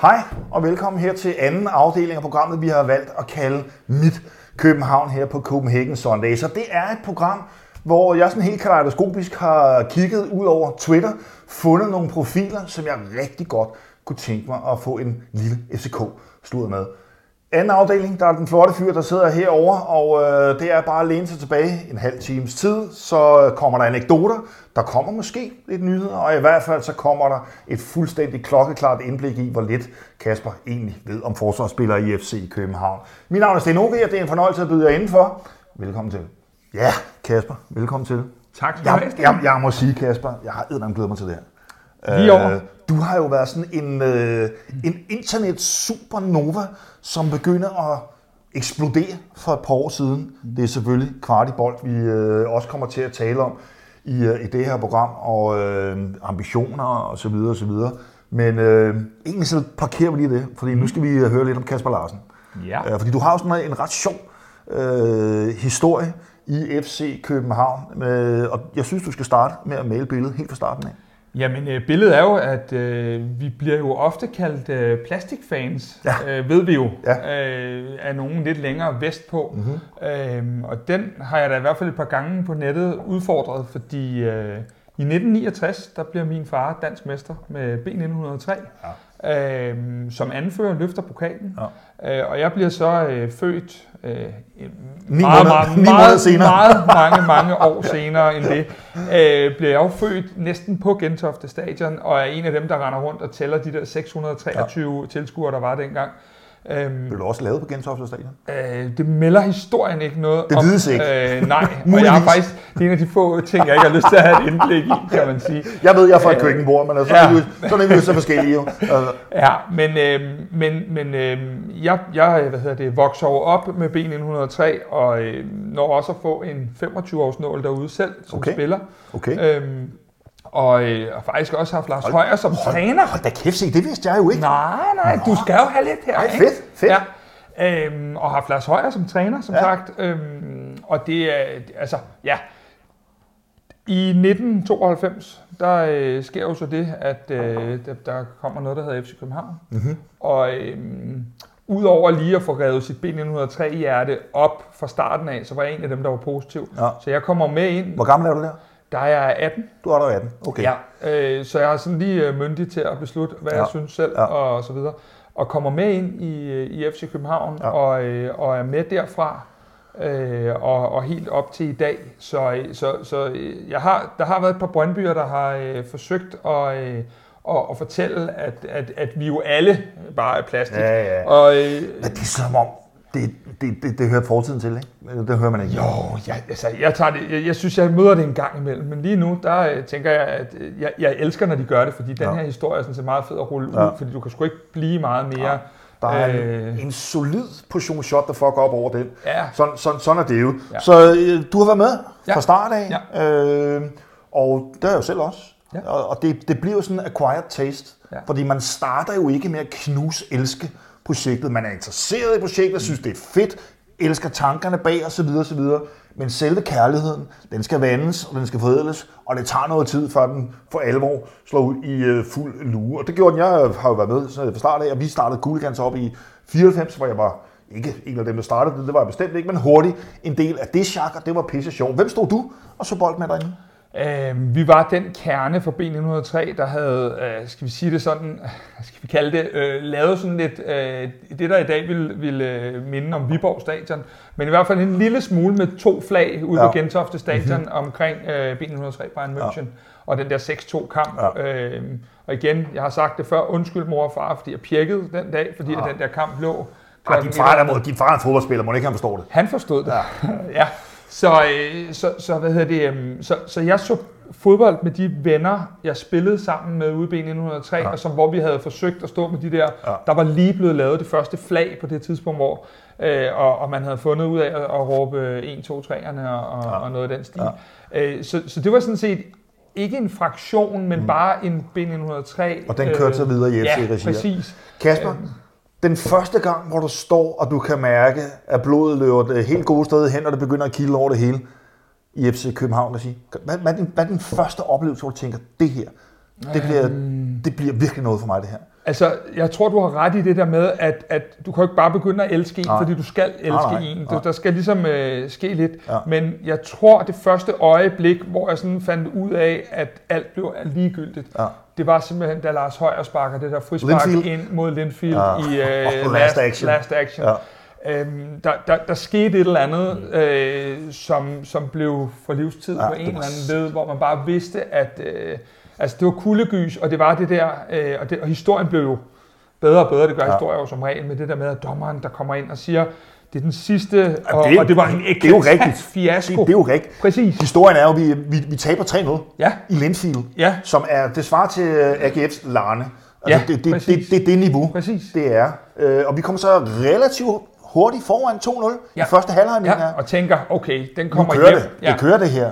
Hej og velkommen her til anden afdeling af programmet, vi har valgt at kalde Mit København her på Copenhagen Sunday. Så det er et program, hvor jeg sådan helt kaleidoskopisk har kigget ud over Twitter, fundet nogle profiler, som jeg rigtig godt kunne tænke mig at få en lille FCK-slud med. Anden afdeling, der er den flotte fyr, der sidder herover, og øh, det er bare at læne sig tilbage en halv times tid, så kommer der anekdoter, der kommer måske lidt nyheder, og i hvert fald så kommer der et fuldstændig klokkeklart indblik i, hvor lidt Kasper egentlig ved om forsvarsspillere i FC København. Mit navn er Sten Ove, og det er en fornøjelse at byde jer indenfor. Velkommen til. Ja, Kasper, velkommen til. Tak skal du have, Jeg, jeg, jeg må sige, Kasper, jeg har eddermame glædet mig til det her. Lige over. Øh, du har jo været sådan en, øh, en internet supernova, som begynder at eksplodere for et par år siden. Det er selvfølgelig Kvartibold, vi øh, også kommer til at tale om i, øh, i det her program, og øh, ambitioner og så videre og så videre. Men øh, egentlig så parkerer vi lige det, fordi nu skal vi øh, høre lidt om Kasper Larsen. Ja. Øh, fordi du har jo sådan en ret sjov øh, historie i FC København, øh, og jeg synes, du skal starte med at male billedet helt fra starten af. Jamen, øh, billedet er jo, at øh, vi bliver jo ofte kaldt øh, plastikfans, Ja. øh, ved vi jo, Ja. øh, af nogen lidt længere vestpå. Mm-hmm. Øh, og den har jeg da i hvert fald et par gange på nettet udfordret, fordi øh, i 1969, der bliver min far dansk mester med B1903, ja. Øh, som anfører løfter pokalen. Ja. Øh, og jeg bliver så øh, født øh, Ni meget, måneder- meget, ni måneder senere. meget mange, mange år senere end det, øh, bliver jeg jo født næsten på Gentofte Stadion, og er en af dem, der render rundt og tæller de der 623 ja. tilskuere, der var dengang. Øhm, Blev du også lavet på Gentofte Stadion? øh, det melder historien ikke noget Det om. vides ikke. Øh, nej, og jeg har faktisk, det er en af de få ting, jeg ikke har lyst til at have et indblik i, kan man sige. Jeg ved, jeg er fra et køkkenbord, men altså, Ja. sådan er vi jo så forskellige. Jo. Altså, Ja, men, øh, men, men øh, jeg, jeg hvad hedder det, vokser jo op med B1903, og øh, når også at få en 25-års nål derude selv som Okay. spiller. okay. Øhm, og, øh, og faktisk også haft Lars Højer som træner. Hold da kæft, se, det vidste jeg jo ikke. Nej, nej, du skal jo have lidt her. Ej, ikke? fedt, fedt. Ja. Øhm, og haft Lars Højer som træner, som Ja. sagt. Øhm, og det er, altså, ja. I 1992, der øh, sker jo så det, at øh, der, der kommer noget, der hedder FC København. Mhm. Og øhm, udover lige at få revet sit B1903-hjerte op fra starten af, så var jeg en af dem, der var positiv. Ja. Så jeg kommer med ind, Hvor gammel er du der? Der er jeg 18. Du er der 18. Okay. Ja, øh, så jeg er sådan lige øh, myndig til at beslutte, hvad Ja. jeg synes selv, Ja. og så videre. Og kommer med ind i, øh, i FC København, Ja. og, øh, og er med derfra, øh, og, og helt op til i dag. Så, øh, så, så jeg har, der har været et par Brøndbyer, der har øh, forsøgt at, øh, at, at fortælle, at, at, at vi jo alle bare er plastik. Ja, ja. Og, øh, Men det er som om, det, det, det, det hører fortiden til, ikke? Det hører man ikke. Jo, jeg, altså, jeg, tager det, jeg, jeg synes, jeg møder det en gang imellem, men lige nu, der øh, tænker jeg, at øh, jeg, jeg elsker, når de gør det, fordi den Ja. her historie er sådan set meget fed at rulle Ja. ud, fordi du kan sgu ikke blive meget mere... Der er en, Øh. en solid portion shot, der fucker op over den. Ja, Sådan, sådan, sådan er det jo. Ja. Så øh, du har været med Ja. fra start af, øh, og det har jeg jo selv også. Ja. Og, og det, det bliver jo sådan en acquired taste, Ja. fordi man starter jo ikke med at knuse elske projektet. Man er interesseret i projektet, synes det er fedt, elsker tankerne bag osv. osv. Men selve kærligheden, den skal vandes, og den skal forædles, og det tager noget tid, før den for alvor slår ud i øh, fuld lue. Og det gjorde den. Jeg har jo været med så fra start af, og vi startede Gulligans op i 94, hvor jeg var ikke en af dem, der startede det, det var jeg bestemt ikke, men hurtigt en del af det chak, og det var pisse sjovt. Hvem stod du og så bold med derinde? Øh, vi var den kerne for B903, der havde, øh, skal vi sige det sådan, hvad skal vi kalde det, øh, lavet sådan lidt, øh, det der i dag ville, ville øh, minde om Viborg Stadion, men i hvert fald en lille smule med to flag ude Ja. på Gentofte Stadion mm-hmm. omkring øh, B903 Bayern München. Og den der 6-2 kamp. Ja. Øh, og igen, jeg har sagt det før, undskyld mor og far, fordi jeg pirkede den dag, fordi ja. den der kamp lå Ah, klokken din, far er, der, din far er en fodboldspiller, må ikke han forstår det? han forstod det. Ja. ja. Så, øh, så, så, hvad hedder det, øhm, så, så jeg så fodbold med de venner, jeg spillede sammen med ude i B1903, ja. og som, hvor vi havde forsøgt at stå med de der, Ja. der var lige blevet lavet det første flag på det tidspunkt, hvor øh, og, og man havde fundet ud af at, at råbe 1, 2, 3'erne og, og, Ja. og noget af den stil. Ja. Øh, så, så det var sådan set ikke en fraktion, men mm. bare en B1903. Og den kørte så videre i FC-regi. Ja, præcis. Kasper, Øhm. Den første gang, hvor du står, og du kan mærke, at blodet løber det helt gode sted hen, og det begynder at kilde over det hele i FC København, os sige. Hvad, hvad, er din, hvad er din første oplevelse, hvor du tænker, det her, det bliver, Øhm. det bliver virkelig noget for mig, det her? Altså, jeg tror, du har ret i det der med, at, at du kan jo ikke bare begynde at elske en, Nej. fordi du skal elske Nej, nej, en. Du, der skal ligesom øh, ske lidt. Ja. Men jeg tror, det første øjeblik, hvor jeg sådan fandt ud af, at alt blev ligegyldigt, Ja. det var simpelthen, da Lars Højer sparker det der frispark Linfield. ind mod Linfield Ja. i øh, Oh, last, last action. last action. Ja. Øhm, der, der, der skete et eller andet, øh, som, som blev for livstid Ja, på en eller anden led, hvor man bare vidste, at øh, altså, det var kuldegys, og det var det der, øh, og, det, og historien blev jo bedre og bedre, det gør Ja. ja. historier jo som regel, med det der med, at dommeren, der kommer ind og siger, det er den sidste, og, det- og det var en det er jo rigtigt. fiasko. Det, det er jo rigtigt. Præcis. Historien er jo, at vi, vi, vi taber 3-0 Ja, i Linfield, ja, som er det svarer til øh, AGF's Larne. Altså, Ja, det, det, det, præcis. det, det niveau, præcis. det er. Øh, og vi kommer så relativt hurtigt foran 2-0 Ja. i første halvleg, Ja, og tænker, okay, den Nu kommer kører hjem. det. Det kører det her.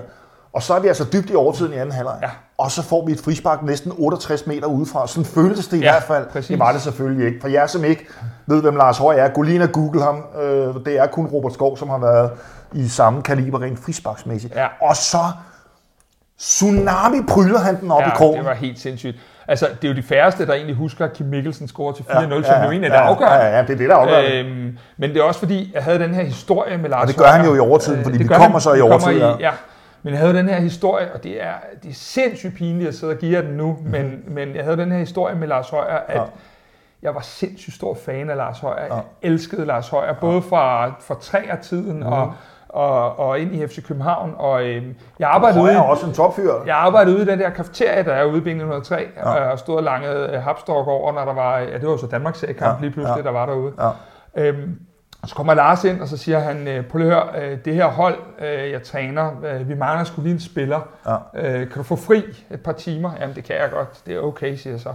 Og så er vi altså dybt i overtiden i anden halvleg. Ja. Og så får vi et frispark næsten 68 meter udefra. Sådan føltes det i Ja, hvert fald. præcis. Det var det selvfølgelig ikke. For jer, som ikke ved, hvem Lars Høj er, gå lige ind og google ham. Øh, det er kun Robert Skov, som har været i samme kaliber rent frisparksmæssigt. Ja. Og så tsunami pryler han den op i Ja, krogen. det var helt sindssygt. Altså, det er jo de færreste, der egentlig husker, at Kim Mikkelsen scorer til 4-0, ja, ja, som jo egentlig er det ja, afgørende. Ja, ja, det er det, der er afgørende. Øhm, men det er også fordi, jeg havde den her historie med Lars Og det gør han jo i overtiden, Øh, fordi det vi kommer han. så i Vi kommer overtid, ja. Men jeg havde den her historie, og det er, det er sindssygt pinligt at sidde og give den nu, Mhm. men, men jeg havde den her historie med Lars Højer, at Ja. jeg var sindssygt stor fan af Lars Højer. Ja. Jeg elskede Lars Højer, både fra, fra træertiden Mhm. og, og, og ind i FC København. Og øhm, jeg arbejdede ude også en topfyr. jeg arbejdede ude i den der kafeteria, der er ude i Bing 103, Ja. og stod og langede øh, hapstok over, når der var, ja, det var jo så Danmarks kamp Ja, lige pludselig, ja. der var derude. Ja. Øhm, så kommer Lars ind, og så siger han, øh, prøv lige at høre, øh, det her hold, øh, jeg træner, vi mangler skulle lige en spiller. Ja. Kan du få fri et par timer? Jamen, det kan jeg godt. Det er okay, siger jeg så.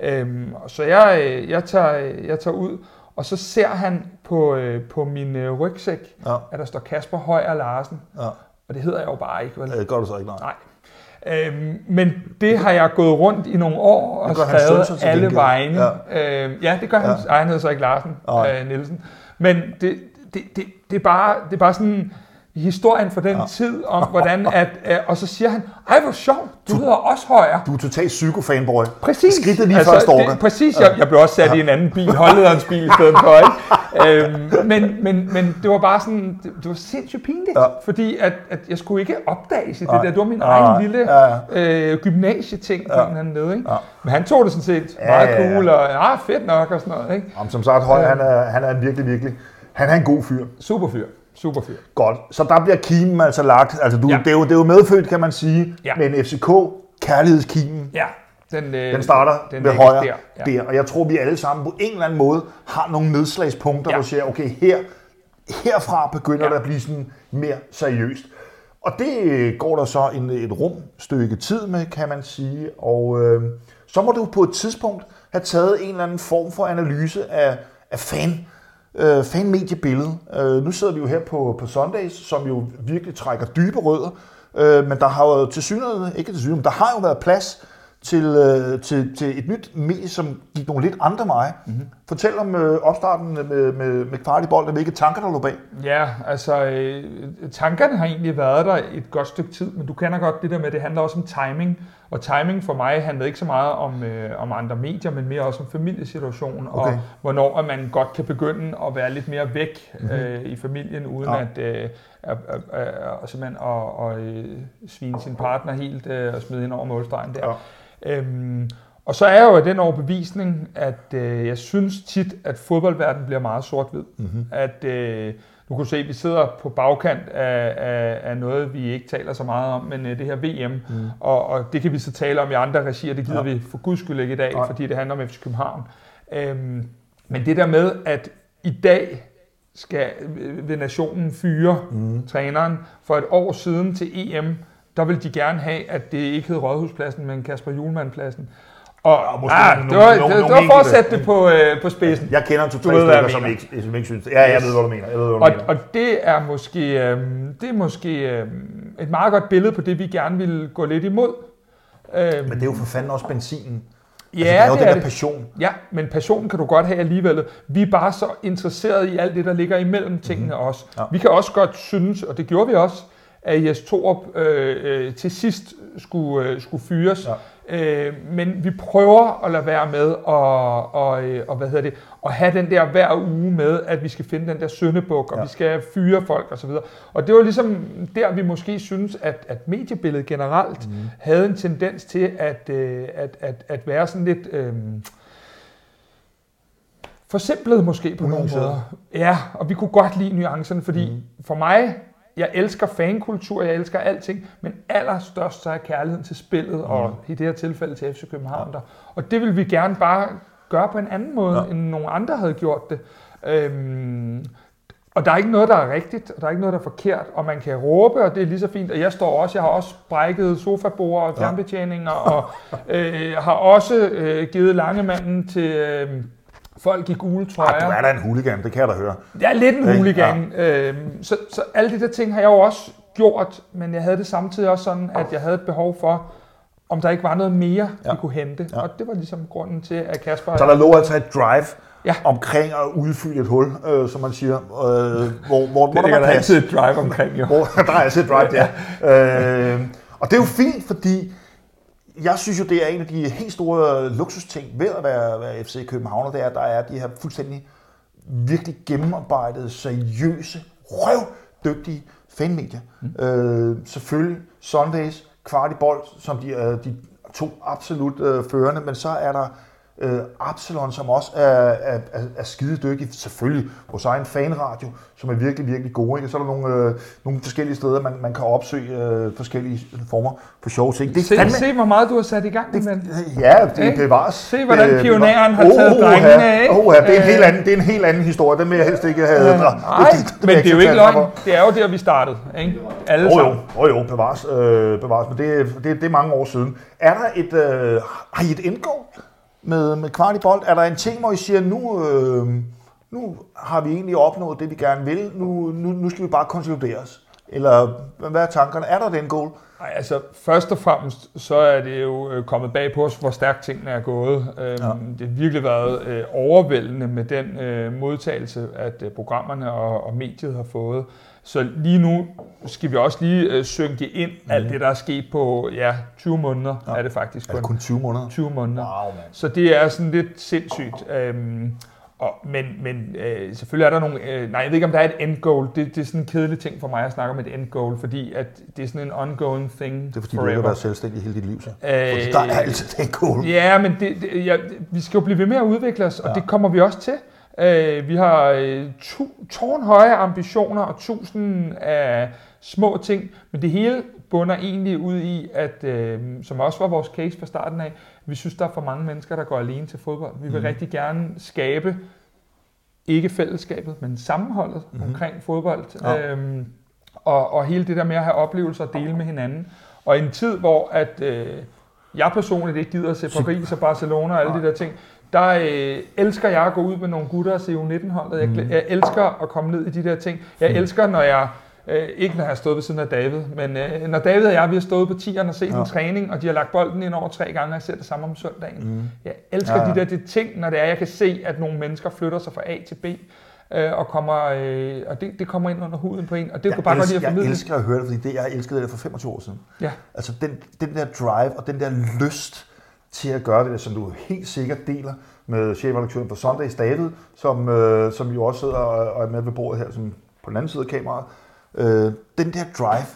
Øhm, og så jeg, jeg, tager, jeg tager ud, og så ser han på, på min rygsæk, Ja. at der står Kasper Højer Larsen. Ja. Og det hedder jeg jo bare ikke, vel? Det gør du så ikke, nej. Nej. Øhm, men det har jeg gået rundt i nogle år og skrevet alle gengæld. vegne. Ja. Øhm, ja, det gør han. Ja. Ej, han hedder så ikke Larsen øh, Nielsen. Men det, det, det, det, er bare, det er bare sådan historien fra den Ja. ja. tid om, hvordan at... Øh, og så siger han, ej, hvor sjovt, du hedder også højere. Du er totalt psykofanboy. Præcis. Skridtet lige før stalker. det, præcis. Jeg, jeg blev også sat ja. i en anden bil, holdlederens bil i stedet for. Ikke? øhm, men, men, men det var bare sådan, det, det var sindssygt pinligt, Ja. ja. fordi at, at jeg skulle ikke opdages i det der. Det var min Nej, egen lille Ja, ja. øh, gymnasieting på Ja. en eller anden led. Ikke? Ja. Men han tog det sådan set Ja, meget ja, ja. cool, og ja, fedt nok og sådan noget. Ikke? Jamen, som sagt, Høj, han er, han er en virkelig, virkelig... Han er en god fyr. Super fyr. Super fyr. Godt. Så der bliver kimen altså lagt. Altså, du, ja. Ja. det, er jo, det er jo medfødt, kan man sige, ja. Ja. med en FCK kærlighedskimen. Ja, den, øh, Den starter den ved højre der, der. der. Og jeg tror, vi alle sammen på en eller anden måde har nogle nedslagspunkter, ja. Ja. hvor siger, okay, her, herfra begynder ja. Ja. det at blive sådan mere seriøst. Og det øh, går der så en, et rumstykke tid med, kan man sige. Og øh, så må du på et tidspunkt have taget en eller anden form for analyse af, af fan, øh, fanmediebilledet. Øh, nu sidder vi jo her på, på Sundays, som jo virkelig trækker dybe rødder. Øh, men der har jo til synligheden, ikke til synligheden, der har jo været plads til, øh, til, til et nyt medie, som gik nogle lidt andre veje. Mm-hmm. Fortæl om øh, opstarten med, med, med bolden, og hvilke tanker der lå bag. Ja, altså øh, tankerne har egentlig været der et godt stykke tid, men du kender godt det der med, at det handler også om timing. Og timing for mig handler ikke så meget om, øh, om andre medier, men mere også om familiesituationen, Okay. og hvornår at man godt kan begynde at være lidt mere væk mm-hmm. øh, i familien, uden Ja. at, øh, at, at, at, at, simpelthen at, at øh, svine sin partner helt øh, og smide ind over målstregen der. Ja. Øhm, og så er jeg jo af den overbevisning, at øh, jeg synes tit, at fodboldverdenen bliver meget sort-hvid. Mm-hmm. At øh, nu kan du se, at vi sidder på bagkant af, af, af noget, vi ikke taler så meget om, men øh, det her VM. Mm. Og, og det kan vi så tale om i andre regier, det gider Ja. vi for guds skyld ikke i dag, Nej. fordi det handler om FC København. Øhm, men det der med, at i dag skal øh, vil nationen fyre Mm. træneren for et år siden til EM, der vil de gerne have, at det ikke hed Rådhuspladsen, men Kasper Julemand-pladsen. Og Ja, måske ah, nogle- det var, nogle- det, nogle det var for at sætte det på, øh, på spidsen. Jeg kender to-tre stykker, som ikke, som ikke synes det. Ja, jeg ved, hvad du mener. Jeg ved, hvad du Og, mener. og det er måske, øhm, det er måske øhm, et meget godt billede på det, vi gerne vil gå lidt imod. Øhm, Men det er jo for fanden også benzinen. ja, altså, det er jo det den er der det. passion. Ja, men passionen kan du godt have alligevel. Vi er bare så interesseret i alt det, der ligger imellem tingene mm-hmm. også. Ja. Vi kan også godt synes, og det gjorde vi også, at Jes Torup øh, øh, til sidst skulle, øh, skulle fyres. Øh, men vi prøver at lade være med og, og, øh, og hvad hedder det, at have den der hver uge med, at vi skal finde den der søndebuk, og ja. vi skal fyre folk osv. Og, og det var ligesom der, vi måske synes, at, at mediebilledet generelt mm. havde en tendens til at, øh, at, at, at være sådan lidt... Øh, forsimplet måske på nogle måder. Ja, og vi kunne godt lide nuancerne, fordi mm. for mig jeg elsker fankultur, jeg elsker alting, men allerstørst så er kærligheden til spillet, mm. og i det her tilfælde til FC København. Der. Og det vil vi gerne bare gøre på en anden måde, ja. end nogle andre havde gjort det. Øhm, og der er ikke noget, der er rigtigt, og der er ikke noget, der er forkert, og man kan råbe, og det er lige så fint. Og jeg står også, jeg har også brækket sofabord og fjernbetjeninger, ja. og øh, har også øh, givet langemanden til... Øh, folk i gule trøjer. Ej, du er da en hooligan, det kan jeg da høre. Jeg er lidt en hooligan. Ja. Øhm, så, så alle de der ting har jeg jo også gjort, men jeg havde det samtidig også sådan, at jeg havde et behov for, om der ikke var noget mere, ja. vi kunne hente. Ja. Og det var ligesom grunden til, at Kasper... Så der lå altså et drive ja. omkring at udfylde et hul, øh, som man siger, øh, hvor, hvor, det, hvor der var altid et drive omkring, jo. Hvor, der er altid et drive, ja. ja. Øh, og det er jo fint, fordi jeg synes jo, det er en af de helt store luksusting ved at være, være FC København, det er, at der er de her fuldstændig virkelig gennemarbejdede, seriøse, røvdygtige fanmedier. Mm. Øh, selvfølgelig Sundays, kvart i bold, som de, øh, de to absolut øh, førende, men så er der øh, Absalon, som også er, er, er, er skide dygtig. Selvfølgelig vores egen fanradio, som er virkelig, virkelig gode. Ikke? Så er der nogle, øh, nogle forskellige steder, man, man kan opsøge øh, forskellige former for sjove ting. Det se, fandme, se, hvor meget du har sat i gang, det, men. Ja, det er bevares. Se, hvordan øh, pionæren har taget oh, drengene af. Oh, ja, det, er en helt anden, det er en helt anden historie. Den vil jeg helst ikke have. Øh, nej, det, det, men det er jo ikke løgn. Det er jo der, vi startede. Ikke? Alle oh. Jo, oh, jo, bevares. Øh, bevares. Men det, det, det er mange år siden. Er der et, øh, har I et indgå? Med, med kvart i bold? Er der en ting, hvor I siger, nu, øh, nu har vi egentlig opnået det, vi gerne vil, nu, nu, nu skal vi bare konsolidere os? Eller hvad er tankerne? Er der den goal? Nej, altså først og fremmest, så er det jo øh, kommet bag på os, hvor stærkt tingene er gået. Øhm, ja. Det har virkelig været øh, overvældende med den øh, modtagelse, at programmerne og, og mediet har fået. Så lige nu skal vi også lige øh, synke ind mm. alt det, der er sket på ja, 20 måneder, ja. er det faktisk. Er det kun 20 måneder? 20 måneder. Wow, man. Så det er sådan lidt sindssygt. Øhm, og, men men øh, selvfølgelig er der nogle... Øh, nej, jeg ved ikke, om der er et end goal. Det, det er sådan en kedelig ting for mig at snakke om et end goal, fordi at det er sådan en ongoing thing Det er fordi, forever. du har været selvstændig hele dit liv, så. Øh, fordi der er altid et end goal. Ja, men det, det, ja, vi skal jo blive ved med at udvikle os, og ja. det kommer vi også til. Øh, vi har øh, tårnhøje ambitioner og tusind af små ting, men det hele bunder egentlig ud i, at øh, som også var vores case fra starten af, vi synes, der er for mange mennesker, der går alene til fodbold. Vi vil mm. rigtig gerne skabe, ikke fællesskabet, men sammenholdet mm. omkring fodbold. Ja. Øhm, og, og hele det der med at have oplevelser og dele med hinanden. Og i en tid, hvor at, øh, jeg personligt ikke gider at se Paris og Barcelona og alle ja. de der ting, der øh, elsker jeg at gå ud med nogle gutter og se U19-holdet. Jeg, mm. jeg elsker at komme ned i de der ting. Jeg elsker, når jeg Øh, ikke når jeg har stået ved siden af David, men øh, når David og jeg vi har stået på tieren og set ja. en træning, og de har lagt bolden ind over tre gange, og jeg ser det samme om søndagen. Mm. Jeg elsker ja, ja. de der de ting, når det er, jeg kan se, at nogle mennesker flytter sig fra A til B, øh, og, kommer, øh, og det, det kommer ind under huden på en, og det jeg bare elsker, godt lide at formidle. Jeg elsker at høre det, fordi det, jeg elskede det for 25 år siden. Ja. Altså den, den der drive og den der lyst til at gøre det, som du helt sikkert deler med chefredaktøren for Sundays, David, som, øh, som jo også sidder og er med ved bordet her, som på den anden side af kameraet. Øh, den der drive,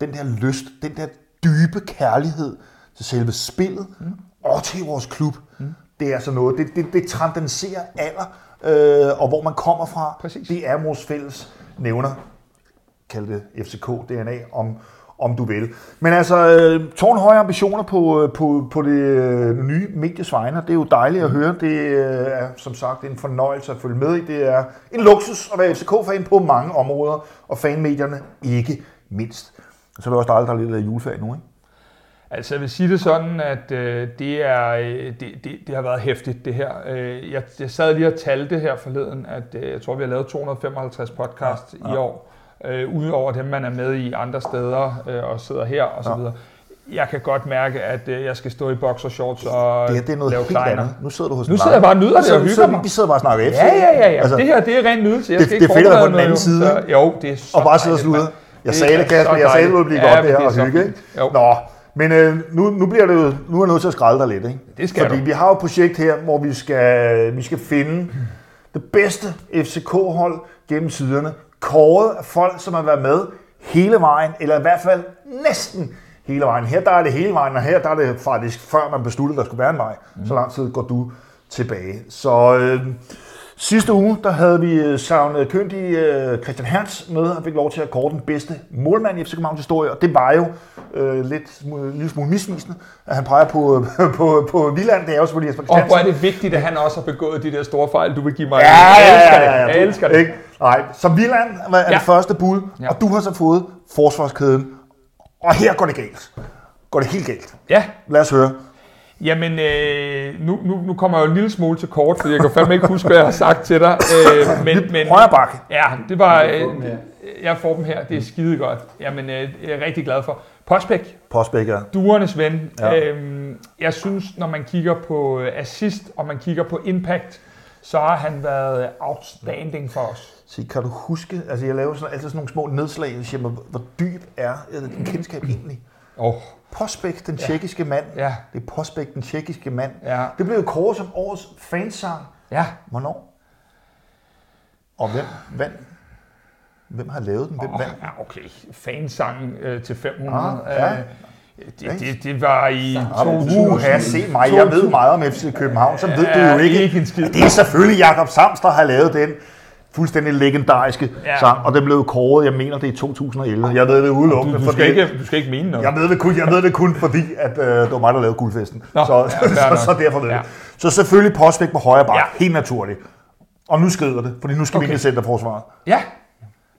den der lyst, den der dybe kærlighed til selve spillet mm. og til vores klub, mm. det er altså noget, det, det, det transcenderer alder, øh, og hvor man kommer fra, Præcis. det er vores fælles nævner, kald det FCK-DNA, om, om du vil. Men altså, øh, tårnhøje ambitioner på, øh, på, på det øh, nye medies vegne, det er jo dejligt at høre. Det er som sagt en fornøjelse at følge med i. Det er en luksus at være FCK-fan på mange områder, og fanmedierne ikke mindst. Så er det også dejligt, at der er lidt af juleferie nu, ikke? Altså jeg vil sige det sådan, at øh, det, er, øh, det, det, det har været hæftigt det her. Øh, jeg, jeg sad lige og talte her forleden, at øh, jeg tror vi har lavet 255 podcast ja, ja. i år øh, udover dem, man er med i andre steder øh, og sidder her og så ja. videre. Jeg kan godt mærke, at øh, jeg skal stå i boxershorts og det, det er noget lave helt kleiner. andet. Nu sidder du hos Nu sidder jeg bare og nyder det og hygger mig. Vi sidder bare og snakker efter. Ja, ja, ja. ja. Altså, det her, det er ren nydelse. Jeg det, skal det er fedt at på den anden side. Så, jo, det er så Og bare sidde og slude. Jeg sagde det, Kasper. Jeg sagde, det ville blive godt det her og hygge. Nå, Men øh, nu, nu, bliver det jo, nu er jeg nødt til at skrælle dig lidt. Ikke? Det skal Fordi du. vi har jo et projekt her, hvor vi skal, vi skal finde det bedste FCK-hold gennem tiderne. Kåret af folk, som har været med hele vejen, eller i hvert fald næsten hele vejen. Her der er det hele vejen, og her der er det faktisk før man besluttede, der skulle være en vej. Mm. Så lang tid går du tilbage. Så øh, sidste uge, der havde vi øh, savnet køndig øh, Christian Hertz med, og fik lov til at kåre den bedste målmand i FC Københavns historie, og det var jo øh, lidt en lille smule misvisende, at han peger på, på, på Villand. Det er jo selvfølgelig Jesper Og Christiansen. hvor er det vigtigt, at han også har begået de der store fejl, du vil give mig. Ja, ja, ja, ja, det. Jeg elsker det. Ikke? Nej, så Villand var ja. Det første bud, ja. Og du har så fået forsvarskæden. Og her går det galt. Går det helt galt. Ja, Lad os høre. Jamen, øh, nu, nu, nu kommer jeg jo en lille smule til kort, fordi jeg kan fandme ikke huske, hvad jeg har sagt til dig. Øh, men, men, Højre bakke. ja, det var... Øh, jeg får dem her, det er skide godt. Jamen, øh, jeg er rigtig glad for. Postbæk, Postbæk, ja. duernes ven. Ja. Ja. Øhm, jeg synes, når man kigger på øh, assist, og man kigger på impact, så har han været outstanding for os. Så kan du huske, altså jeg laver sådan, altid sådan nogle små nedslag, og siger mig, hvor dyb er øh, din kendskab egentlig? Oh, Postbæk, den tjekkiske mand. ja, Det er Postbæk, den tjekkiske mand. ja, Det blev jo kåret som årets fansang. ja. Hvornår? Og hvem vandt? Hvem har lavet den? Hvem Oh, vandt? ja, okay. Fansangen øh, til 500. Ah, ja. øh, det, det, det var i Uh, 2000. have se mig. Jeg ved meget om FC København, så ved du Ja, jo ikke. ikke. Det er selvfølgelig Jakob Sams, der har lavet den fuldstændig legendariske ja. Sang, og den blev kåret, jeg mener det er i 2011. Jeg ved det udelukkende, Du, du, skal ikke, du skal ikke mene noget. jeg ved det kun, jeg ved det kun fordi, at øh, det var mig, der lavede guldfesten. Nå, så, ja, så, nok. så, derfor ved Ja. det. Så selvfølgelig Postvæk på højre bak, Ja. helt naturligt. Og nu skrider det, fordi nu skal okay. vi ind i centerforsvaret. Ja.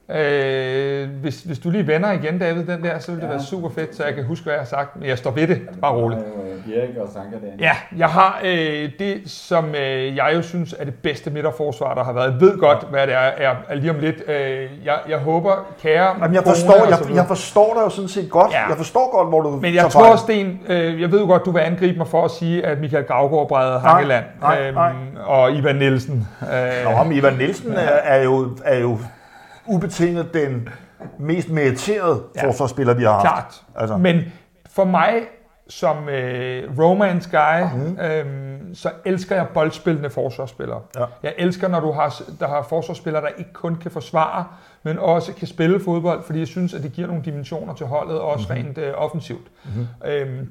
Øh, hvis, hvis du lige vender igen, David, den der, så vil det ja. være super fedt, så jeg kan huske, hvad jeg har sagt. Men jeg står ved det. Bare roligt. Erik og Sanka derinde. Ja, jeg har øh, det, som øh, jeg jo synes er det bedste midterforsvar, der har været. Jeg ved godt, hvad det er, er, er lige om lidt. Øh, jeg, jeg håber, kære Jamen, jeg, forstår, jeg, jeg forstår dig jo sådan set godt. Ja. Jeg forstår godt, hvor du Men tager jeg tror, fejl. Sten, øh, jeg ved jo godt, du vil angribe mig for at sige, at Michael Gravgaard brædede Nej, Hangeland. nej, nej. og Ivan Nielsen. Øh, Nå, men Ivan Nielsen er, er, jo, er jo ubetinget den mest meriterede ja. Forsvarsspiller, vi har haft. Klart. Altså. Men for mig som øh, romance guy, mm. øhm, så elsker jeg boldspillende forsvarsspillere. Ja. Jeg elsker, når du har, der har forsvarsspillere, der ikke kun kan forsvare, men også kan spille fodbold, fordi jeg synes, at det giver nogle dimensioner til holdet, også mm-hmm. rent øh, offensivt. Mm-hmm. Øhm,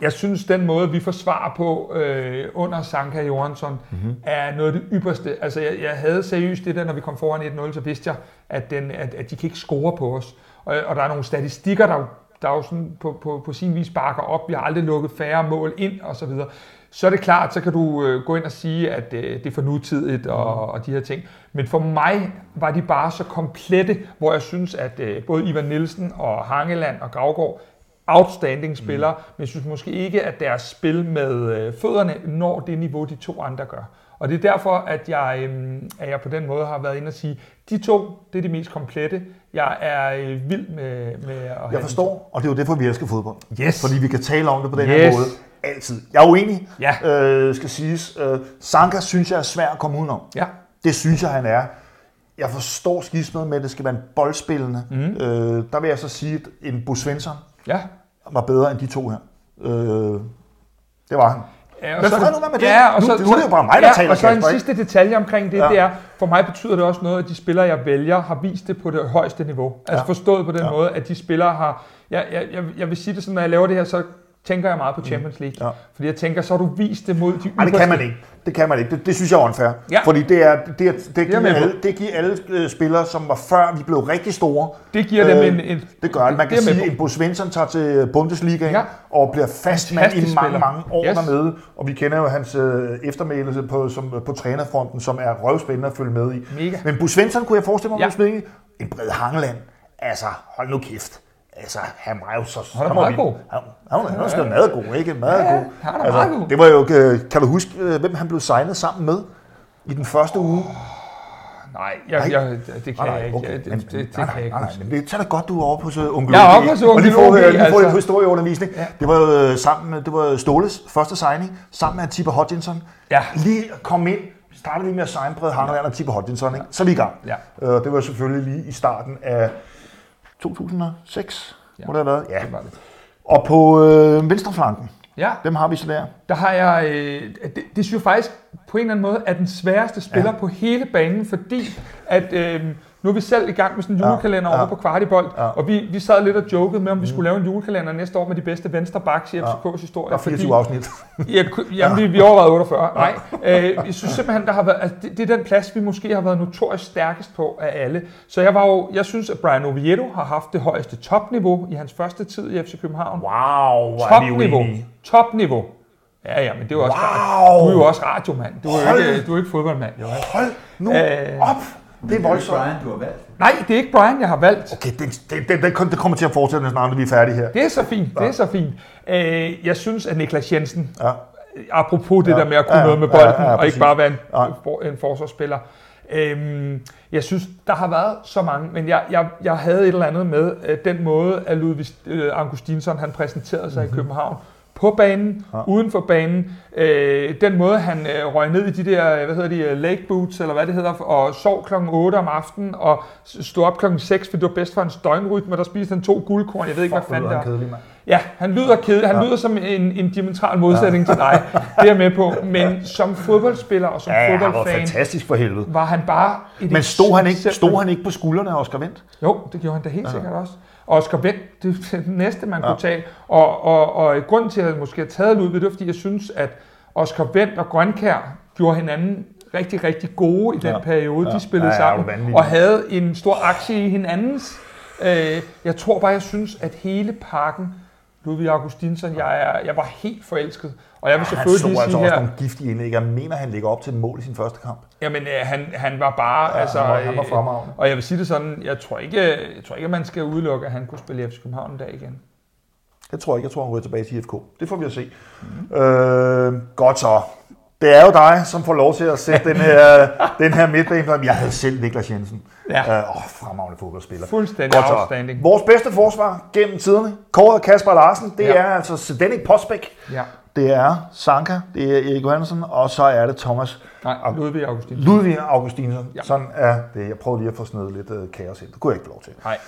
jeg synes, den måde, vi forsvarer på øh, under Sanka Johansson, Mhm. mm-hmm. er noget af det ypperste. Altså, jeg, jeg havde seriøst det der, når vi kom foran 1-0, så vidste jeg, at, den, at, at de kan ikke score på os. Og, og der er nogle statistikker, der, der jo sådan på, på, på sin vis bakker op. Vi har aldrig lukket færre mål ind, og så videre. Så er det klart, så kan du øh, gå ind og sige, at øh, det er for nutidigt og, og de her ting. Men for mig var de bare så komplette, hvor jeg synes, at øh, både Ivan Nielsen og Hangeland og Gravgaard outstanding spillere, mm. men jeg synes måske ikke, at deres spil med øh, fødderne når det niveau, de to andre gør. Og det er derfor, at jeg, øh, at jeg på den måde har været inde og sige, de to, det er de mest komplette. Jeg er øh, vild med, med at Jeg forstår, og det er jo derfor, vi elsker fodbold. Yes. Fordi vi kan tale om det på den Yes. her måde. Altid. Jeg er uenig, Ja. øh, skal siges. Øh, Sanka synes jeg er svær at komme udenom. Ja, Det synes jeg, han er. Jeg forstår skismet med, at det skal være en boldspillende. Mm. Øh, der vil jeg så sige, at en Bo Svensson ja. var bedre end de to her. Øh, det var han. Ja, og Men så er fred nu med det. Ja, og Nu- så, nu er det jo bare mig, der ja, taler, Og så en Kasper, sidste detalje omkring det, ja. det er, for mig betyder det også noget, at de spillere, jeg vælger, har vist det på det højeste niveau. Altså Ja. forstået på den Ja. måde, at de spillere har... Jeg, jeg, jeg, jeg vil sige det sådan, når jeg laver det her, så tænker jeg meget på Champions League. Mm. Ja. Fordi jeg tænker, så har du vist det mod de Nej, det kan man ikke. Det kan man ikke. Det, det synes jeg er unfair. Ja. Fordi det, er, det, er, det, jeg giver alle, det giver alle øh, spillere, som var før vi blev rigtig store. Det giver dem Øh, en... en Det gør det. Man kan det sige, at en Bo Svensson tager til Bundesligaen Ja. og bliver fastmand i Fantastisk mange, spiller. mange år Yes. dernede. Og vi kender jo hans øh, eftermælelse på, som, på trænerfronten, som er røvspændende at følge med i. Mega. Men Bo Svensson kunne jeg forestille mig, Ja. en bred Hangeland. Altså, hold nu kæft. Altså, han var jo så... Han er var meget god. Han, han, var- han var sgu meget god, ikke? Meget Ja, god. han er meget god. Det var jo... øh, Kan du huske, øh, hvem han blev signet sammen med? I den første uge? Nej, jeg, Nej. jeg, det kan Nej, jeg ikke. okay. Det, Men- det, det nej, kan jeg ikke nej, nej, huske. men det tager da godt, du er over på så onkel Jeg er OG. oppe på så Og onkel lige få, OG, øh, lige få altså. altså. historieundervisning. Ja. Det var jo øh, sammen med, det var Ståles første signing, sammen med Tipper Hodgkinson. Ja. Lige kom ind, startede lige med at signe Brede Hangeland og Tipper Hodgkinson, ikke? så er vi i gang. Ja. Øh, det var selvfølgelig lige i starten af 2006, Ja. må det have været. Ja. Det var det. Og på øh, venstreflanken, Ja, dem har vi så der. der har jeg, øh, det, det synes jeg faktisk på en eller anden måde er den sværeste spiller ja. på hele banen, fordi at øh, nu er vi selv i gang med sådan en Ja, julekalender ja. over på Kvartibold, Ja. og vi, vi sad lidt og jokede med, om vi skulle lave en julekalender næste år med de bedste venstre backs i FCK's historie. Der er 24 afsnit. Ja, jamen, vi, vi overvejede 48. Nej, øh, jeg synes simpelthen, der har været, altså, det, det er den plads, vi måske har været notorisk stærkest på af alle. Så jeg var jo, jeg synes, at Brian Oviedo har haft det højeste topniveau i hans første tid i FC København. Wow, Topniveau. Topniveau. Ja, ja, men det jo også Wow. Du er jo også radiomand. Du er jo ikke, du er ikke fodboldmand. Jo. Hold nu Øh, op. Det er Det er voldsomt. Brian, du har valgt. Nej, det er ikke Brian, jeg har valgt. Okay, det, det, det, det, kommer til at fortsætte, når vi er færdige her. Det er så fint, det er så fint. Øh, jeg synes, at Niklas Jensen, Ja. apropos det Ja, der med at kunne ja, noget med ja, bolden, ja, ja, og præcis. ikke bare være en, for, en forsvarsspiller. Øhm, jeg synes, der har været så mange, men jeg, jeg, jeg havde et eller andet med øh, den måde, at Ludvig øh, Augustinsson han præsenterede sig mm-hmm. i København. På banen. Ja. uden for banen. Øh, den måde, han øh, røg ned i de der, hvad hedder de, øh, lake boots, eller hvad det hedder, og sov klokken 8 om aftenen, og stod op klokken 6, fordi det var bedst for hans døgnrytme, og der spiste han to guldkorn. Jeg ved ikke, hvad fanden det er. kedelig, mand. Ja, han lyder kedelig. Han Ja. ja. lyder som en, en diametral modsætning ja. til dig. Det er jeg med på. Men som fodboldspiller og som Ja, fodboldfan, fantastisk for helvede. var han bare et Men stod han ikke, stod han ikke på skuldrene af Oscar Vendt? Jo, det gjorde han da helt ja. sikkert også. Og Oscar Vendt, det er det næste, man Ja. ja. kunne tage. Og, og, og grunden til, at jeg måske har taget Ludvig, det var, fordi jeg synes, at Oscar Vendt og Grønkær gjorde hinanden rigtig, rigtig gode i den Ja. periode, Ja. de spillede Ja, ja, sammen. og havde en stor aktie i hinandens. Øh, jeg tror bare, jeg synes, at hele pakken, Ludvig Augustinsson, jeg, er, jeg var helt forelsket. Og jeg vil Han selvfølgelig så lige altså også her, nogle giftige indlæg. Jeg mener, han ligger op til mål i sin første kamp. jamen, øh, han, han var bare, Ja, altså, han var- han var øh, fremragende. og jeg vil sige det sådan, jeg tror ikke, jeg tror ikke at man skal udelukke, at han kunne spille i FC København en dag igen. Det tror jeg ikke. Jeg tror, han ryger tilbage til IFK. Det får vi at se. Mm. Øh, godt så. Det er jo dig, som får lov til at sætte den her, den her midtbane. Jeg havde selv Niklas Jensen. Ja. Øh, åh, fremragende fodboldspiller. Fuldstændig Godt outstanding. Vores bedste forsvar gennem tiderne, kåret Kasper Larsen, det Ja. er altså Zdenek Posbæk, Ja. det er Sanka, det er Erik Johansen, og så er det Thomas Nej, Ludvig Augustin. Ludvig Augustinsson. Ja. Sådan er det. Jeg prøvede lige at få snedet lidt øh, kaos ind. Det kunne jeg ikke få lov til. Nej.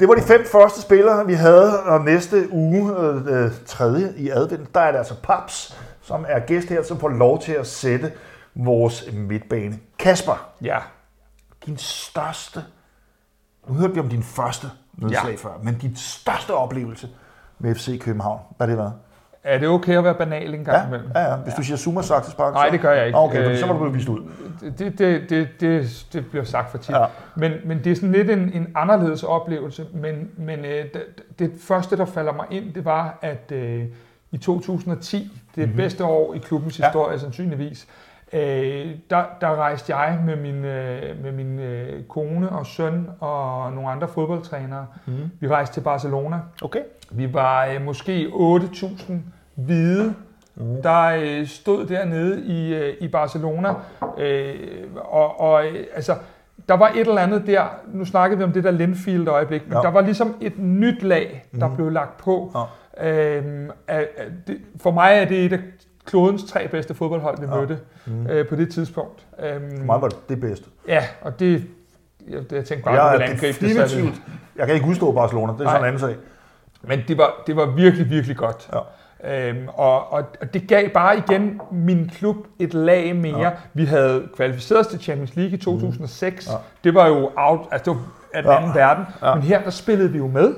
Det var de fem første spillere, vi havde, og næste uge, øh, øh, tredje i advent, der er det altså Paps, som er gæst her, som får lov til at sætte vores midtbane. Kasper, Ja. din største, nu hørte vi om din første nedslag Ja. før, men din største oplevelse med FC København, hvad har det været? Er det okay at være banal en gang Ja, imellem? ja, ja. Hvis du siger Zuma Saxespark, Nej, det gør jeg ikke. Okay, øh, Øh, så må du blive vist ud. Det, det, det, det, det bliver sagt for tit. Ja. Ja. Men, men det er sådan lidt en, en anderledes oplevelse. Men, men øh, det, det første, der falder mig ind, det var, at øh, i 2010, det mm-hmm. bedste år i klubbens Ja. historie sandsynligvis, øh, der, der rejste jeg med min, øh, med min øh, kone og søn og nogle andre fodboldtrænere. Mhm. Vi rejste til Barcelona. Okay. Vi var øh, måske 8.000 hvide, Mm. der øh, stod dernede i, øh, i Barcelona. Øh, og og øh, altså, der var et eller andet der, nu snakkede vi om det der Linfield-øjeblik, men Ja. der var ligesom et nyt lag, der Mhm. blev lagt på. Ja. Øhm, at, at det, for mig er det et af klodens tre bedste fodboldhold, vi Ja. mødte Mm. øh, på det tidspunkt. Øhm, For mig var det det bedste. Ja, og det, jeg, jeg tænkte bare, Jeg at ville angribe det. så det- jeg kan ikke udstå Barcelona, det er sådan en Nej. anden sag. Men det var, det var virkelig, virkelig godt. Ja. Øhm, og, og, og det gav bare igen min klub et lag mere. Ja. Vi havde kvalificeret os til Champions League i 2006. Ja. Ja. Det var jo out, altså det var af den Ja. anden verden. Ja. Men her der spillede vi jo med.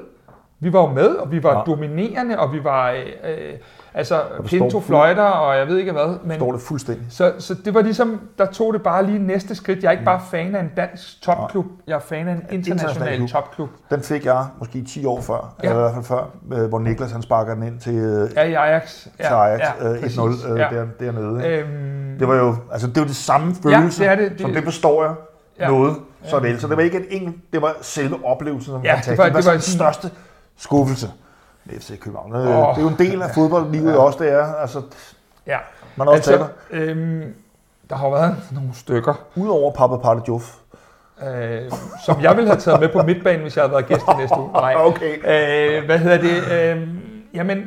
Vi var jo med, og vi var Ja. ja. dominerende, og vi var øh, øh, altså Pinto fløjter, og jeg ved ikke hvad. Men, Står det fuldstændig. så, så det var ligesom, der tog det bare lige næste skridt. Jeg er ikke bare fan af en dansk topklub, jeg er fan af en Mm. international international klub. topklub. Den fik jeg måske 10 år før, ja. Ja. eller i hvert fald før, øh, hvor Niklas han sparker den ind til, øh, Ja, i Ajax. til Ajax ja, præcis. 1-0 øh, ja. der, dernede. Øhm, Det var jo altså det var det samme følelse, det er det. Det- som det består jeg Ja. noget så vel. Så det var ikke et enkelt, det var selve oplevelsen, som Ja, var det fantastisk. var- Det var, det var den største skuffelse med FC København. Åh. Det er jo en del af fodboldlivet Ja. også, det er. Altså, Ja. man også altså, Altså, øhm, der har jo været nogle stykker, Udover Papa Parte Joff. øh, som jeg ville have taget med på midtbanen, hvis jeg havde været gæst i næste uge. Nej. Okay. Øh, hvad hedder det? Øh, jamen,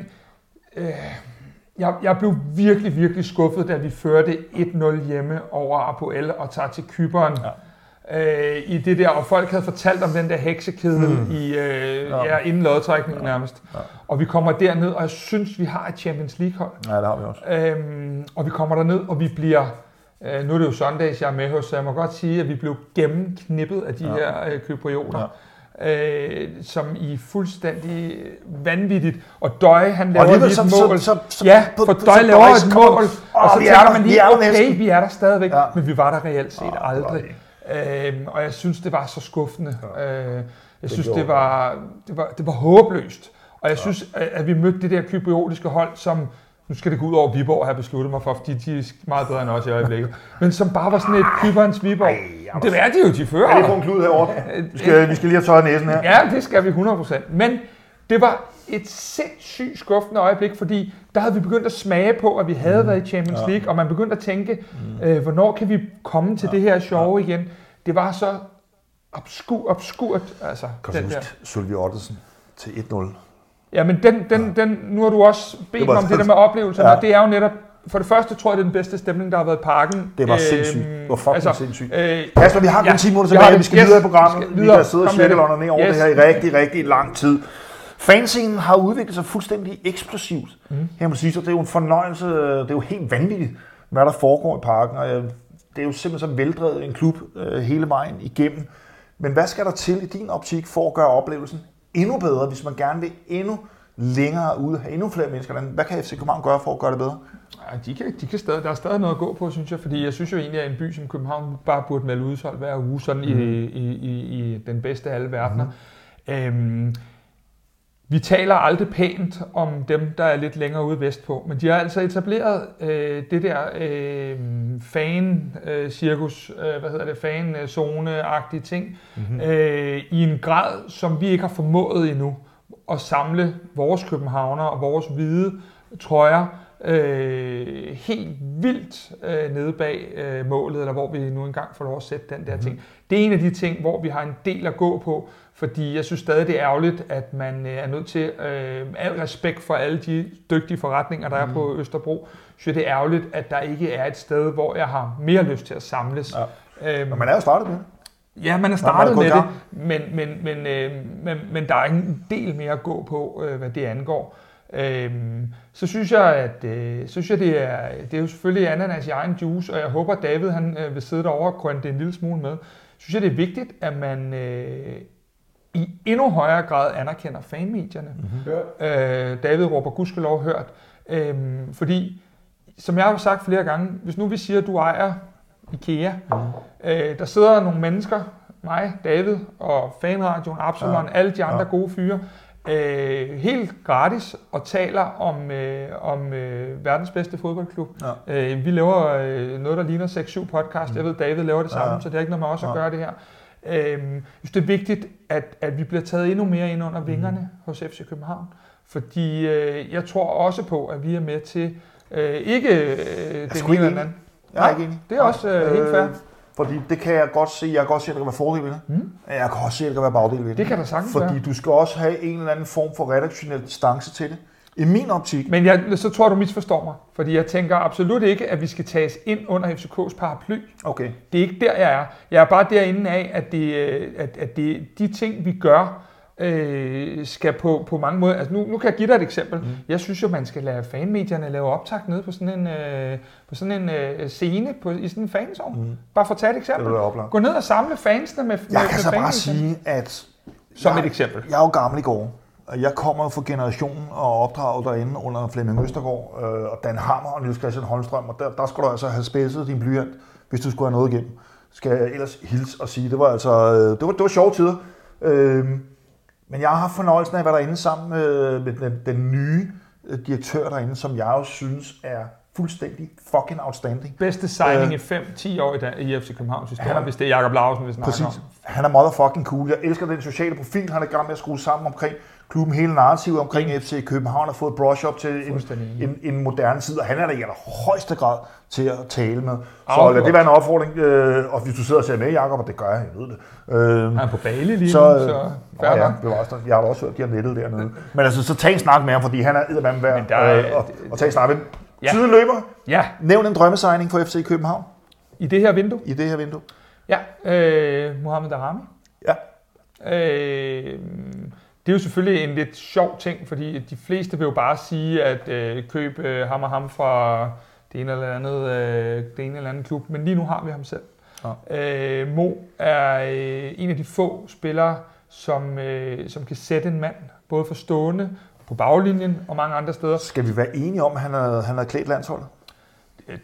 øh, jeg, jeg blev virkelig, virkelig skuffet, da vi førte 1-0 hjemme over Apoel og tager til Kyberen. Øh, i det der, og folk havde fortalt om den der heksekedel mm. i, øh, ja. ja, inden lodtrækningen nærmest. Ja. Og vi kommer derned, og jeg synes, vi har et Champions League-hold. Ja, det har vi også. Øhm, og vi kommer derned, og vi bliver... Øh, nu er det jo Sundays, jeg er med hos, så jeg må godt sige, at vi blev gennemknippet af de ja. her øh, kyprioter. Ja øh, som i fuldstændig vanvittigt. Og Døje, han laver lige et mål. Så, så, så, ja, for Døje laver et mål, og så tænker man lige, okay, vi er der stadigvæk, ja. men vi var der reelt set oh, aldrig. Øhm, og jeg synes, det var så skuffende. Ja. Øh, jeg synes, det var, det, var, det var håbløst. Og jeg ja. synes, at vi mødte det der kypriotiske hold, som nu skal det gå ud over Viborg, har jeg besluttet mig for, fordi de er meget bedre end os i øjeblikket. Men som bare var sådan et Kyberns Viborg. Ej, det er de jo, de fører. Er det på en klud herovre? Vi skal, vi skal lige have tøjet næsen her. Ja, det skal vi 100%. Men det var et sindssygt skuffende øjeblik, fordi der havde vi begyndt at smage på, at vi havde mm. været i Champions League, ja. og man begyndte at tænke, mm. øh, hvornår kan vi komme til ja. det her sjove ja. igen. Det var så obskur, obskurt, altså. Kan du huske Sylvie Ottesen til 1-0? Ja, men den, den, ja. den, nu har du også bedt mig om det der med oplevelserne, ja. og det er jo netop, for det første tror jeg, det er den bedste stemning, der har været i parken. Det var øhm, sindssygt. Det var fucking altså, sindssygt. Øh, Kasper, vi har kun ja, 10 minutter tilbage, vi skal yes, videre i programmet. Vi, skal vi kan sidde og cirkelånder ned over yes. det her i rigtig, rigtig lang tid. Fanscenen har udviklet sig fuldstændig eksplosivt. Mm. Her må sige, så det er jo en fornøjelse, det er jo helt vanvittigt, hvad der foregår i parken. Og det er jo simpelthen så veldrevet en klub øh, hele vejen igennem. Men hvad skal der til i din optik for at gøre oplevelsen endnu bedre, hvis man gerne vil endnu længere ud, have endnu flere mennesker. Hvad kan FC København gøre for at gøre det bedre? Ja, de kan, de kan stadig, der er stadig noget at gå på, synes jeg, fordi jeg synes jo egentlig, at en by som København bare burde melde udsolgt hver uge, sådan mm. i, i, i, i den bedste af alle verdener. Mm. Øhm, vi taler aldrig pænt om dem, der er lidt længere ude vestpå, men de har altså etableret øh, det der øh, fan-cirkus, øh, hvad hedder det, fan-zone-agtige ting, mm-hmm. øh, i en grad, som vi ikke har formået endnu at samle vores københavner og vores hvide trøjer øh, helt vildt øh, nede bag øh, målet, eller hvor vi nu engang får lov at sætte den der mm-hmm. ting. Det er en af de ting, hvor vi har en del at gå på, fordi jeg synes stadig, det er ærgerligt, at man øh, er nødt til, øh, al respekt for alle de dygtige forretninger, der mm. er på mhm. Østerbro, synes det er ærgerligt, at der ikke er et sted, hvor jeg har mere lyst til at samles. Ja. Øhm, Men man er jo startet med. Ja, man er startet med det, men, men, men, øh, men, men der er en del mere at gå på, øh, hvad det angår. Øh, så synes jeg, at øh, synes jeg, det, er, det er jo selvfølgelig ananas i egen juice, og jeg håber, David han, øh, vil sidde derovre og krønne det en lille smule med. Synes jeg, det er vigtigt, at man øh, i endnu højere grad anerkender fanmedierne. Mm-hmm. Øh, David råber gudskelov hørt. Øh, fordi, som jeg har sagt flere gange, hvis nu vi siger, at du ejer IKEA. Mm. Øh, der sidder nogle mennesker, mig, David og Fanradioen, Absalon, ja. alle de andre ja. gode fyre, øh, helt gratis og taler om, øh, om øh, verdens bedste fodboldklub. Ja. Øh, vi laver øh, noget, der ligner 6-7 podcast. Mm. Jeg ved, David laver det samme, ja. så det er ikke noget med os at ja. gøre det her. Øh, synes, det er vigtigt, at, at vi bliver taget endnu mere ind under vingerne mm. hos FC København. Fordi øh, jeg tror også på, at vi er med til øh, ikke øh, den ene eller anden. Jeg er ikke enig. Det er også øh, helt fair. Fordi det kan jeg godt se. Jeg kan godt se, at der kan være fordele ved det. Mm. Jeg kan også se, at der kan være bagdele ved det. Det kan der sagtens Fordi være. du skal også have en eller anden form for redaktionel distance til det. I min optik. Men jeg, så tror du misforstår mig. Fordi jeg tænker absolut ikke, at vi skal tages ind under FCK's paraply. Okay. Det er ikke der, jeg er. Jeg er bare derinde af, at, det, øh, at, at det, de ting, vi gør, øh, skal på, på mange måder... Altså nu, nu kan jeg give dig et eksempel. Mm. Jeg synes jo, man skal lade fanmedierne lave optakt nede på sådan en, øh, på sådan en øh, scene på, i sådan en fansovn. Mm. Bare for at tage et eksempel. Gå ned og samle fansene med Jeg med, kan med så bare sige, at... Som jeg, et eksempel. Jeg er jo gammel i går. Jeg kommer fra generationen og opdraget derinde under Flemming Østergaard øh, og Dan Hammer og Niels Christian Holmstrøm, og der, der skulle du altså have spidset din blyant, hvis du skulle have noget igennem. Skal jeg ellers hilse og sige, det var altså, øh, det var, det var sjove tider. Øh, men jeg har haft fornøjelsen af at være derinde sammen med, med den, den nye øh, direktør derinde, som jeg jo synes er fuldstændig fucking outstanding. Bedste signing øh, i 5-10 år i, dag, i FC Københavns historie, hvis det er Jakob Lausen, vi snakker præcis. om. Han er motherfucking cool. Jeg elsker den sociale profil, han er gang med at skrue sammen omkring klubben, hele narrativet omkring mm. FC København har fået brush up til en, en, en moderne tid, og han er der i højeste grad til at tale med. Så lad det være en opfordring, øh, og hvis du sidder og ser med, Jacob, og det gør jeg, jeg ved det. Øh, han er på Bali lige så, nu, så fair ja, var også, jeg har også hørt, de har nettet dernede. Men altså, så tag en snak med ham, fordi han er eddermame værd, øh, og, og tag en snak med Ja. Tiden løber. Ja. Nævn en drømmesigning for FC København. I det her vindue? I det her vindue. Ja, øh, Mohamed Darami. Ja. Øh, det er jo selvfølgelig en lidt sjov ting, fordi de fleste vil jo bare sige, at øh, køb øh, ham og ham fra det ene eller andet, øh, det ene eller andet klub, men lige nu har vi ham selv. Ja. Øh, Mo er øh, en af de få spillere, som, øh, som kan sætte en mand, både for stående, på baglinjen og mange andre steder. Skal vi være enige om, at han har, han har klædt landsholdet?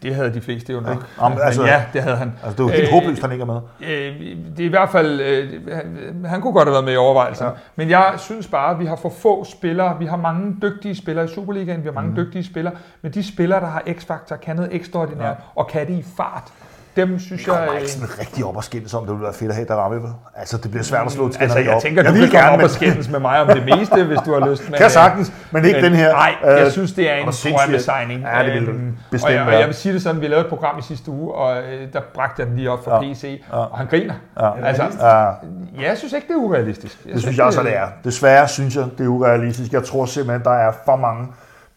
Det havde de fleste jo nok. Ja, men, altså, ja, det havde han. Altså, det var helt øh, håbløst, han ikke er med. Øh, det er i hvert fald... Øh, han, han kunne godt have været med i overvejelsen. Ja. Men jeg synes bare, at vi har for få spillere. Vi har mange dygtige spillere i Superligaen. Vi har mange mm. dygtige spillere. Men de spillere, der har x-faktor, kan noget ekstraordinært, ja. og kan det i fart dem synes jeg... Jeg ikke sådan rigtig op og skændes om, det ville være fedt at have der ramme Altså, det bliver svært at slå til Altså, jeg op. tænker, jeg du vil gerne op og skændes med mig om det meste, hvis du har lyst. Med, kan sagtens, men ikke men, den her. Nej, jeg øh, synes, det er en drømmesigning. Ja, det vil øhm, bestemt og jeg, og jeg vil sige det sådan, vi lavede et program i sidste uge, og øh, der bragte jeg den lige op for ja. PC, ja. og han griner. Ja. Altså, ja. jeg synes ikke, det er urealistisk. Jeg det synes jeg også, det er. Desværre synes jeg, det er urealistisk. Jeg tror simpelthen, der er for mange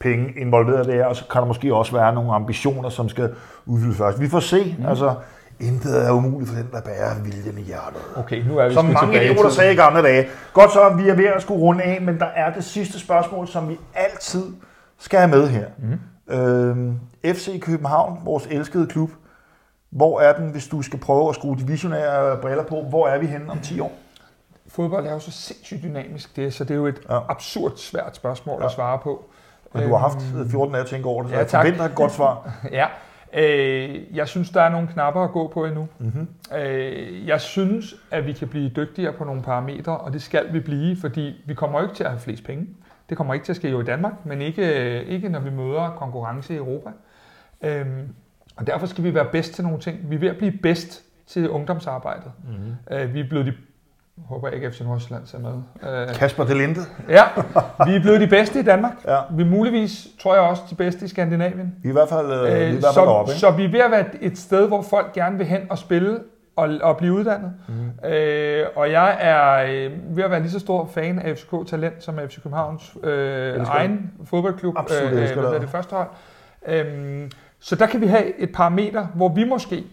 penge involveret der, og så kan der måske også være nogle ambitioner, som skal udfyldes først. Vi får se. Mm. Altså, Intet er umuligt for den, der bærer viljen i hjertet. Okay, nu er vi Som mange idioter sagde i gamle dage. Godt så, vi er ved at skulle runde af, men der er det sidste spørgsmål, som vi altid skal have med her. Mm. Øhm, FC København, vores elskede klub. Hvor er den, hvis du skal prøve at skrue de visionære briller på? Hvor er vi henne om 10 år? Fodbold er jo så sindssygt dynamisk, det, så det er jo et ja. absurd svært spørgsmål ja. at svare på. Men du har haft 14 øhm, dage at tænke over det, så ja, jeg forventer et godt svar. ja, Øh, jeg synes, der er nogle knapper at gå på endnu. Mm-hmm. Øh, jeg synes, at vi kan blive dygtigere på nogle parametre, og det skal vi blive, fordi vi kommer ikke til at have flest penge. Det kommer ikke til at ske jo i Danmark, men ikke, ikke når vi møder konkurrence i Europa. Øh, og derfor skal vi være bedst til nogle ting. Vi er ved at blive bedst til ungdomsarbejdet. Mm-hmm. Øh, vi er blevet de håber jeg ikke, FC Nordsjælland er med. Uh, Kasper Delinde. ja, vi er blevet de bedste i Danmark. Ja. Vi er muligvis, tror jeg også, de bedste i Skandinavien. Vi er i hvert fald, er i hvert fald så, oppe, ikke? så vi er ved at være et sted, hvor folk gerne vil hen og spille og, og blive uddannet. Mm. Uh, og jeg er uh, ved at være lige så stor fan af FCK Talent, som af FC Københavns uh, egen fodboldklub. Absolut, uh, det, det, det første hold. Uh, så der kan vi have et parameter, hvor vi måske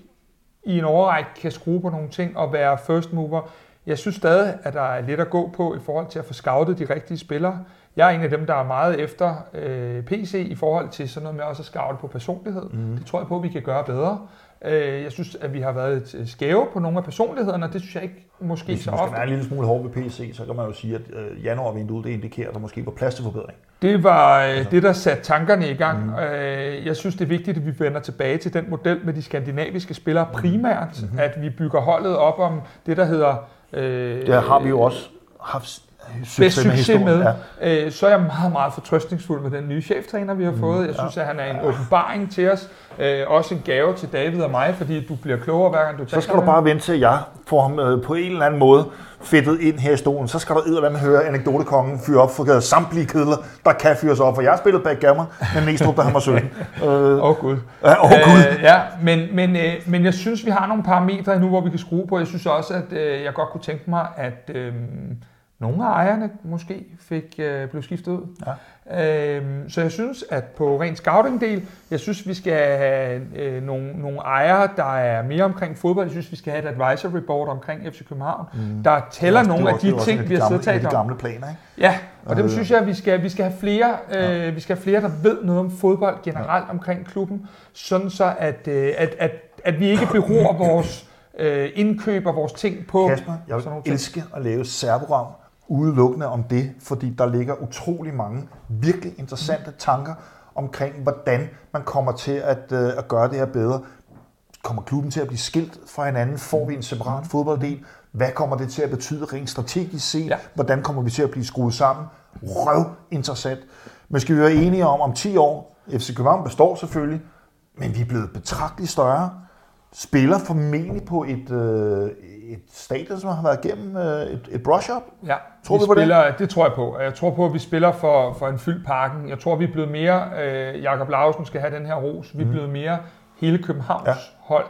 i en overrække kan skrue på nogle ting og være first mover. Jeg synes stadig, at der er lidt at gå på i forhold til at få scoutet de rigtige spillere. Jeg er en af dem, der er meget efter øh, PC i forhold til sådan noget med også at scoute på personlighed. Mm. Det tror jeg på, at vi kan gøre bedre. Øh, jeg synes, at vi har været lidt skæve på nogle af personlighederne, og det synes jeg ikke måske Hvis så ofte. Hvis man er en lille smule hård ved PC, så kan man jo sige, at øh, januarvinduet det indikerer, at der måske var plads til forbedring. Det var øh, altså. det, der satte tankerne i gang. Mm. Øh, jeg synes, det er vigtigt, at vi vender tilbage til den model med de skandinaviske spillere primært, mm. at vi bygger holdet op om det, der hedder Øh, det har vi jo også haft succes, succes med. med. Ja. Øh, så er jeg meget, meget fortrøstningsfuld med den nye cheftræner, vi har mm, fået. Jeg synes, ja. at han er en åbenbaring til os. Øh, også en gave til David og mig, fordi du bliver klogere hver gang du Så skal du bare vente til, at jeg får ham øh, på en eller anden måde fedtet ind her i stolen. Så skal du med høre anekdotekongen fyre op for samtlige kedler, der kan fyres op. For jeg har spillet backgammon med Næstrup, da han var 17. Åh øh, oh, gud. Ja, oh, gud. Øh, ja, men, men, øh, men jeg synes, vi har nogle parametre nu, hvor vi kan skrue på. Jeg synes også, at øh, jeg godt kunne tænke mig, at... Øh, nogle af ejerne måske fik øh, blev skiftet ud. Ja. Øhm, så jeg synes, at på ren scouting-del, jeg synes, vi skal have øh, nogle, nogle ejere, der er mere omkring fodbold. Jeg synes, vi skal have et advisory board omkring FC København, mm. der tæller også, nogle af de ting, vi har siddet talt om. De gamle planer, ikke? Ja, og dem øh. synes jeg, vi skal, vi skal have flere, øh, ja. vi skal have flere, der ved noget om fodbold generelt ja. omkring klubben, sådan så at, øh, at, at, at vi ikke beror vores øh, indkøb og vores ting på. Kasper, jeg vil elske at lave særprogram udelukkende om det, fordi der ligger utrolig mange virkelig interessante tanker omkring, hvordan man kommer til at, øh, at gøre det her bedre. Kommer klubben til at blive skilt fra hinanden? Får vi en separat fodbolddel? Hvad kommer det til at betyde rent strategisk set? Ja. Hvordan kommer vi til at blive skruet sammen? Røv interessant. Men skal vi være enige om, om 10 år, FC København består selvfølgelig, men vi er blevet betragteligt større. Spiller formentlig på et, øh, et stadion, som har været igennem øh, et, et brush-up? Ja, tror vi, vi på spiller, det? det tror jeg på. Jeg tror på, at vi spiller for, for en fyldt parken. Jeg tror, vi er blevet mere, øh, Jakob Lausen skal have den her ros, vi er mm. blevet mere hele Københavns ja. hold.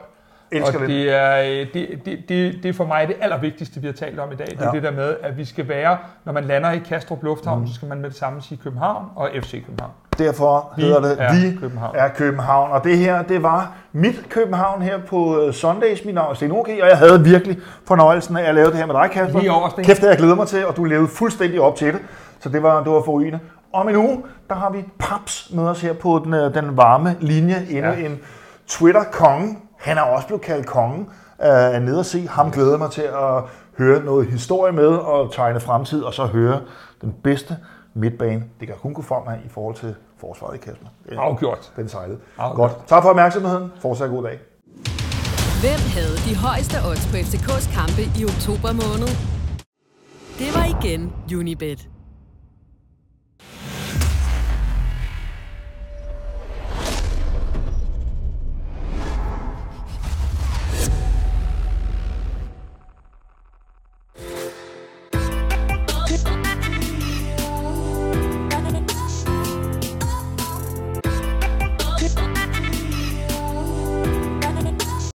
Elsker og det er, øh, det, det, det, det er for mig det allervigtigste, vi har talt om i dag. Det er ja. det der med, at vi skal være, når man lander i Kastrup Lufthavn, mm. så skal man med det samme sige København og FC København. Derfor Vi hedder det er Vi København. er København. Og det her, det var mit København her på øh, Sundays. Mit navn er Sten okay, og jeg havde virkelig fornøjelsen af at lave det her med dig, Kasper. Lige over, Sten. Kæft, jeg glæder mig til, og du levede fuldstændig op til det. Så det var, det var forrygende. Om en uge, der har vi Paps med os her på den, øh, den varme linje. Endnu Ja. en Twitter-konge. Han er også blevet kaldt kongen af nede at se. Ham glæder mig til at høre noget historie med og tegne fremtid, og så høre den bedste midtbane. Det kan kun gå frem i forhold til forsvaret i Kasper. Det er- Afgjort. Den sejlede. Afgjort. Godt. Tak for opmærksomheden. Fortsat god dag. Hvem havde de højeste odds på FCK's kampe i oktober måned? Det var igen Unibet.